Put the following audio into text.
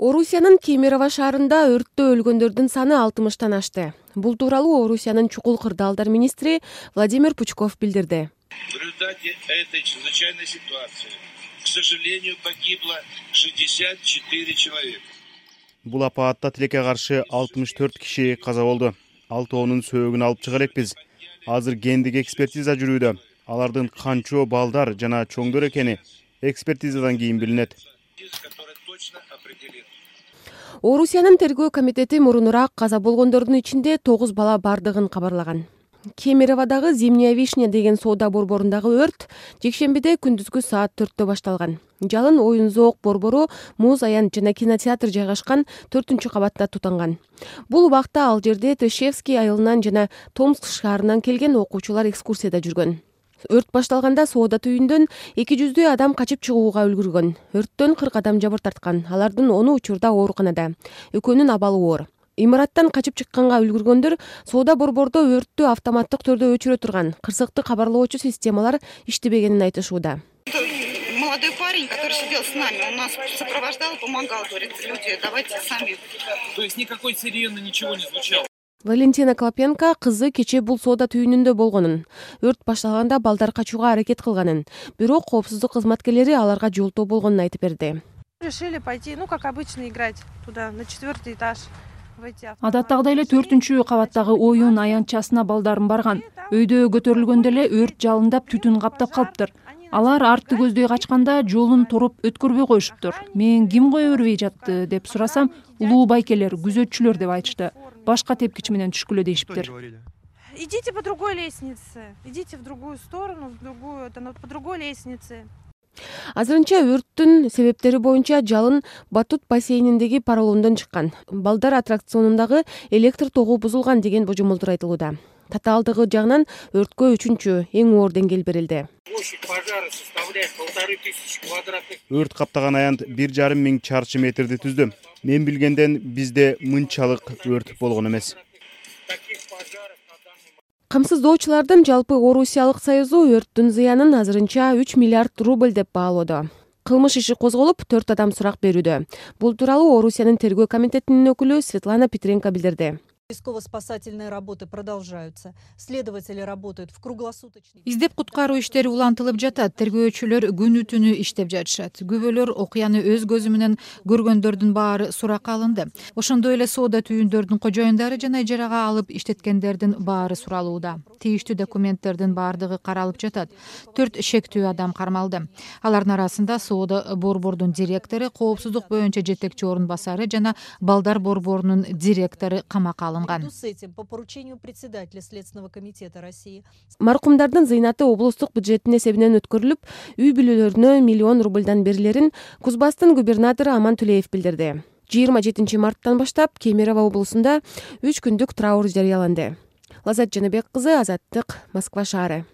орусиянын кемерово шаарында өрттө өлгөндөрдүн саны алтымыштан ашты. Бул тууралуу орусиянын чукул кырдаалдар министри владимир пучков билдирди. В результате этой чрезвычайной ситуации к сожалению погибло шестьдесят четыре человека. Бул апаатта тилекке каршы алтымыш төрт киши каза болду. Алтоонун сөөгүн алып чыга элекпиз. Азыр гендик экспертиза жүрүүдө. Алардын канчоо балдар жана чоңдор экени экспертизадан кийин билинет орусиянын тергөө комитети мурунураак каза болгондордун ичинде тогуз бала бардыгын кабарлаган. Кемероводогу зимняя вишня деген соода борборундагы өрт жекшембиде күндүзгү саат төрттө башталган. Жалын оюн зоок борбору муз аянт жана кинотеатр жайгашкан төртүнчү кабатта тутанган. Бул убакта ал жерде тышевский айылынан жана томск шаарынан келген окуучулар экскурсияда жүргөн өрт башталганда соода үйүндөн эки жүздөй адам качып чыгууга үлгүргөн. Өрттөн кырк адам жабыр тарткан. Алардын ону учурда ооруканада. Экөөнүн абалы оор. Имараттан качып чыкканга үлгүргөндөр соода борбордо өрттү автоматтык түрдө өчүрө турган. Кырсыктык кабарлоочу системалар иштебегенин айтышууда. Молодой парень который сидел с нами он нас сопровождал помогал говорит люди давайте сами то есть никакой сирены ничего не звучало валентина клопенко кызы кечээ бул соода түйүнүндө болгонун. Өрт башталганда балдар качууга аракет кылганын. Бирок коопсуздук кызматкерлери аларга жолтоо болгонун айтып берди. Решили пойти ну как обычно играть туда на четвертый этаж адаттагыдай эле төртүнчү кабаттагы оюн аянтчасына балдарым барган. Өйдө көтөрүлгөндө эле өрт жалындап түтүн каптап калыптыр. Алар артты көздөй качканда жолун тороп өткөрбөй коюшуптур. Мен ким кое бербей жатты? деп сурасам улуу байкелер күзөтчүлөр деп айтышты башка тепкич менен түшкүлө дейишиптир идите по другой лестнице. Идите в другую сторону в другую по другой лестнице. Азырынча өрттүн себептери боюнча жалын батут бассейниндеги поролондон чыккан. Балдар аттракционундагы электр тогу бузулган деген божомолдор айтылууда татаалдыгы жагынан өрткө үчүнчү эң оор деңгээл берилди. Площадь пожара составляет полторы тысячи квадратных өрт каптаган аянт бир жарым миң чарчы метрди түздү. Мен билгенден бизде мынчалык өрт болгон эмес. Камсыздоочулардын жалпы орусиялык союзу өрттүн зыянын азырынча үч миллиард рубль деп баалоодо. Кылмыш иши козголуп төрт адам сурак берүүдө. Бул тууралуу орусиянын тергөө комитетинин өкүлү светлана петренко билдирди поисково спасательные работы продолжаются. Следователи работают в круглосуточный издеп куткаруу иштери улантылып жатат. Тергөөчүлөр күнү түнү иштеп жатышат. Күбөлөр окуяны өз көзү менен көргөндөрдүн баары суракка алынды. Ошондой эле соода түйүндөрдүн кожоюндары жана ижарага алып иштеткендердин баары суралууда. Тийиштүү документтердин баардыгы каралып жатат. Төрт шектүү адам кармалды. Алардын арасында соода борбордун директору коопсуздук боюнча жетекчи орун басары жана балдар борборунун директору камакка алынган с этим по поручению председателя следственного комитета россии. Маркумдардын зыйнаты облустук бюджеттин эсебинен өткөрүлүп үй бүлөлөрүнө миллион рубльдан берилерин куз бастын губернатору аман түлеев билдирди. Жыйырма жетинчи марттан баштап кемерово облусунда үч күндүк траур жарыяланды. Лаззат жаныбек кызы азаттык москва шаары